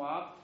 war,